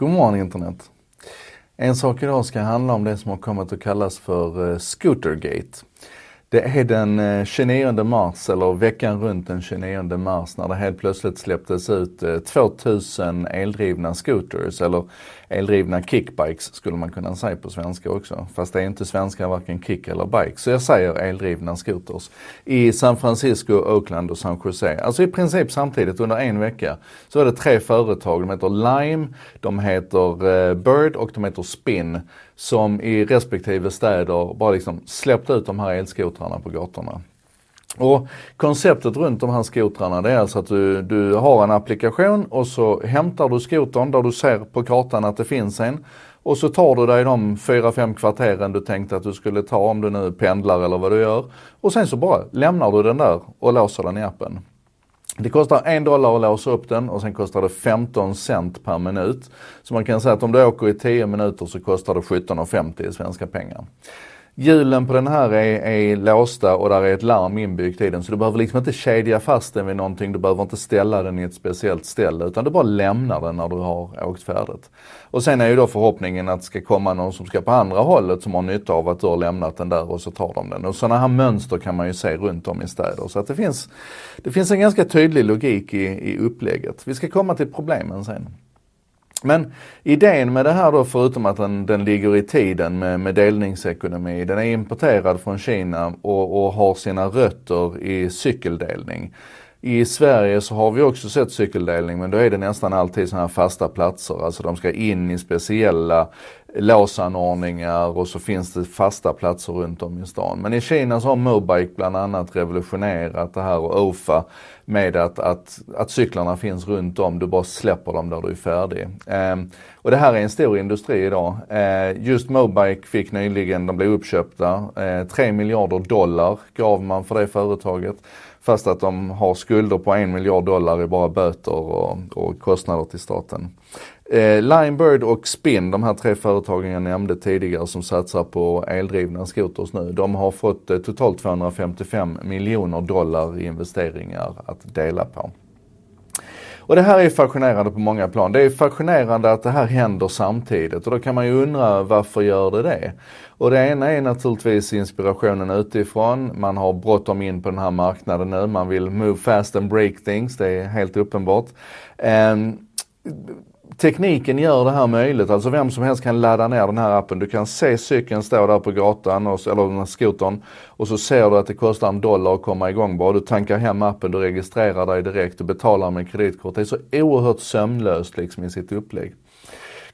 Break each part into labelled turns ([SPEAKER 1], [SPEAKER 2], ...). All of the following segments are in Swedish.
[SPEAKER 1] God morgon internet. En sak idag ska handla om det som har kommit att kallas för eh, Scootergate. Det är den eh, 29 mars, eller veckan runt den 29 mars, när det helt plötsligt släpptes ut eh, 2000 eldrivna scooters, eller eldrivna kickbikes skulle man kunna säga på svenska också. Fast det är inte svenska varken kick eller bike. Så jag säger eldrivna scooters. I San Francisco, Oakland och San Jose. Alltså i princip samtidigt under en vecka så var det tre företag. De heter Lime, de heter eh, Bird och de heter Spin. Som i respektive städer bara liksom släppte ut de här elskotrarna på gatorna. Och konceptet runt de här skotrarna det är alltså att du, du har en applikation och så hämtar du skotern där du ser på kartan att det finns en. Och så tar du dig de 4-5 kvarteren du tänkte att du skulle ta om du nu pendlar eller vad du gör. Och sen så bara lämnar du den där och låser den i appen. Det kostar en dollar att låsa upp den och sen kostar det 15 cent per minut. Så man kan säga att om du åker i 10 minuter så kostar det 17,50 i svenska pengar. Hjulen på den här är, är låsta och där är ett larm inbyggt i den så du behöver liksom inte kedja fast den vid någonting. Du behöver inte ställa den i ett speciellt ställe utan du bara lämnar den när du har åkt färdigt. Och sen är ju då förhoppningen att det ska komma någon som ska på andra hållet som har nytta av att du har lämnat den där och så tar de den. Och sådana här mönster kan man ju se runt om i städer. Så att det finns, det finns en ganska tydlig logik i, i upplägget. Vi ska komma till problemen sen. Men idén med det här då, förutom att den, den ligger i tiden med, med delningsekonomi, den är importerad från Kina och, och har sina rötter i cykeldelning. I Sverige så har vi också sett cykeldelning men då är det nästan alltid sådana här fasta platser. Alltså de ska in i speciella låsanordningar och så finns det fasta platser runt om i stan. Men i Kina så har Mobike bland annat revolutionerat det här och OFA med att, att, att cyklarna finns runt om, du bara släpper dem där du är färdig. Eh, och det här är en stor industri idag. Eh, just Mobike fick nyligen, de blev uppköpta, eh, 3 miljarder dollar gav man för det företaget. Fast att de har skulder på en miljard dollar i bara böter och, och kostnader till staten. Eh, Linebird och Spin, de här tre företagen jag nämnde tidigare som satsar på eldrivna skoters nu, de har fått eh, totalt 255 miljoner dollar i investeringar att dela på. Och det här är fascinerande på många plan. Det är fascinerande att det här händer samtidigt och då kan man ju undra varför gör det det? Och det ena är naturligtvis inspirationen utifrån. Man har bråttom in på den här marknaden nu. Man vill move fast and break things. Det är helt uppenbart. Um, tekniken gör det här möjligt. Alltså vem som helst kan ladda ner den här appen. Du kan se cykeln stå där på gatan, och, eller den här skotern. Och så ser du att det kostar en dollar att komma igång bara. Du tankar hem appen, du registrerar dig direkt, du betalar med kreditkort. Det är så oerhört sömlöst liksom i sitt upplägg.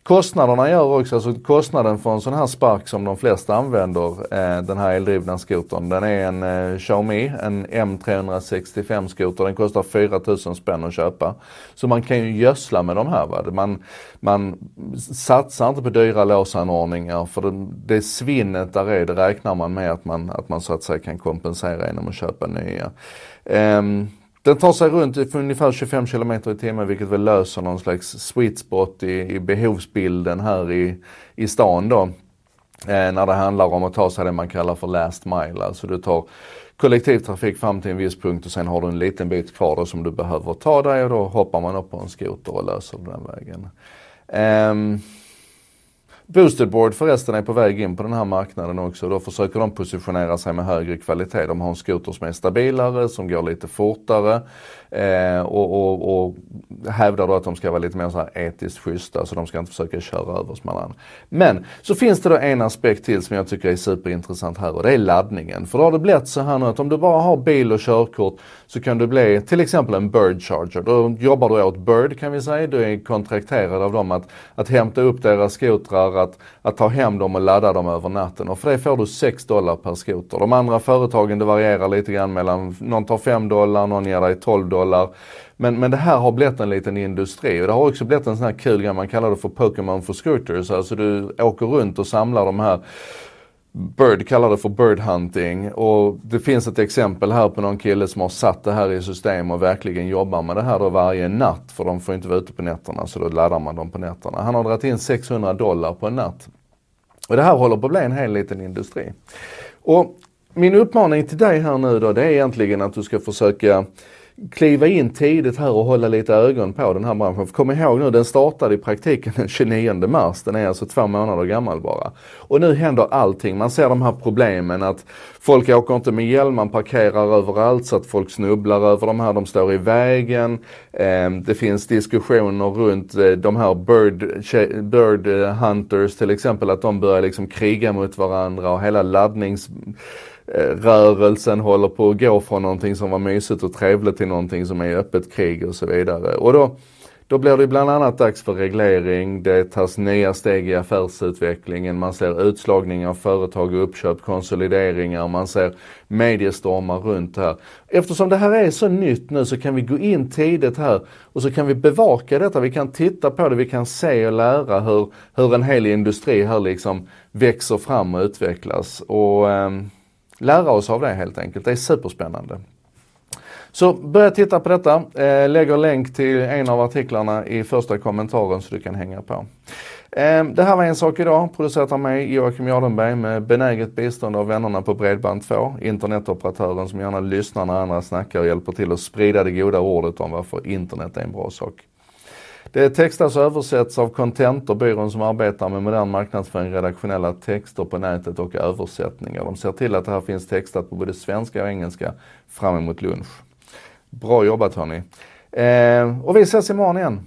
[SPEAKER 1] Kostnaderna gör också, alltså kostnaden för en sån här spark som de flesta använder, eh, den här eldrivna skotern, den är en eh, Xiaomi, en M365 skoter, den kostar 4000 spänn att köpa. Så man kan ju gödsla med de här. Va? Man, man satsar inte på dyra låsanordningar för det, det svinnet där är, det räknar man med att man, att man så att säga kan kompensera genom att köpa nya. Um, den tar sig runt för ungefär 25 km i timmen vilket väl löser någon slags sweet spot i, i behovsbilden här i, i stan då. Eh, när det handlar om att ta sig det man kallar för last mile. Alltså du tar kollektivtrafik fram till en viss punkt och sen har du en liten bit kvar då som du behöver ta dig och då hoppar man upp på en skoter och löser det den vägen. Eh, Boosted förresten är på väg in på den här marknaden också. Då försöker de positionera sig med högre kvalitet. De har en skoter som är stabilare, som går lite fortare eh, och, och, och hävdar då att de ska vara lite mer så här etiskt schyssta så de ska inte försöka köra över varandra. Men så finns det då en aspekt till som jag tycker är superintressant här och det är laddningen. För då har det blivit så här nu att om du bara har bil och körkort så kan du bli till exempel en Bird Charger. Då jobbar du åt Bird kan vi säga. Du är kontrakterad av dem att, att hämta upp deras skotrar, att, att ta hem dem och ladda dem över natten. Och för det får du 6 dollar per skoter. De andra företagen det varierar lite grann mellan, någon tar 5 dollar, någon ger dig 12 dollar. Men, men det här har blivit en liten industri och det har också blivit en sån här kul grej, man kallar det för Pokémon for scooters. Alltså du åker runt och samlar de här Bird kallar det för bird hunting och det finns ett exempel här på någon kille som har satt det här i system och verkligen jobbar med det här då varje natt för de får inte vara ute på nätterna så då laddar man dem på nätterna. Han har dragit in 600 dollar på en natt. Och det här håller på att bli en hel liten industri. Och min uppmaning till dig här nu då det är egentligen att du ska försöka kliva in tidigt här och hålla lite ögon på den här branschen. För kom ihåg nu, den startade i praktiken den 29 mars. Den är alltså två månader gammal bara. Och nu händer allting. Man ser de här problemen att folk åker inte med hjälm, man parkerar överallt så att folk snubblar över de här, de står i vägen. Ehm, det finns diskussioner runt eh, de här bird, bird hunters till exempel, att de börjar liksom kriga mot varandra och hela laddnings Eh, rörelsen håller på att gå från någonting som var mysigt och trevligt till någonting som är öppet krig och så vidare. Och då, då blir det bland annat dags för reglering, det tas nya steg i affärsutvecklingen, man ser utslagning av företag och uppköp, konsolideringar, man ser mediestormar runt det här. Eftersom det här är så nytt nu så kan vi gå in tidigt här och så kan vi bevaka detta, vi kan titta på det, vi kan se och lära hur, hur en hel industri här liksom växer fram och utvecklas. Och, um, lära oss av det helt enkelt. Det är superspännande. Så börja titta på detta. Eh, lägger länk till en av artiklarna i första kommentaren så du kan hänga på. Eh, det här var En sak idag, producerat av mig Joakim Jardenberg med benäget bistånd av vännerna på Bredband2, internetoperatören som gärna lyssnar när andra snackar och hjälper till att sprida det goda ordet om varför internet är en bra sak. Det textas alltså och översätts av Contentor, byrån som arbetar med modern marknadsföring, redaktionella texter på nätet och översättningar. De ser till att det här finns textat på både svenska och engelska fram emot lunch. Bra jobbat hörni! Eh, och vi ses imorgon igen.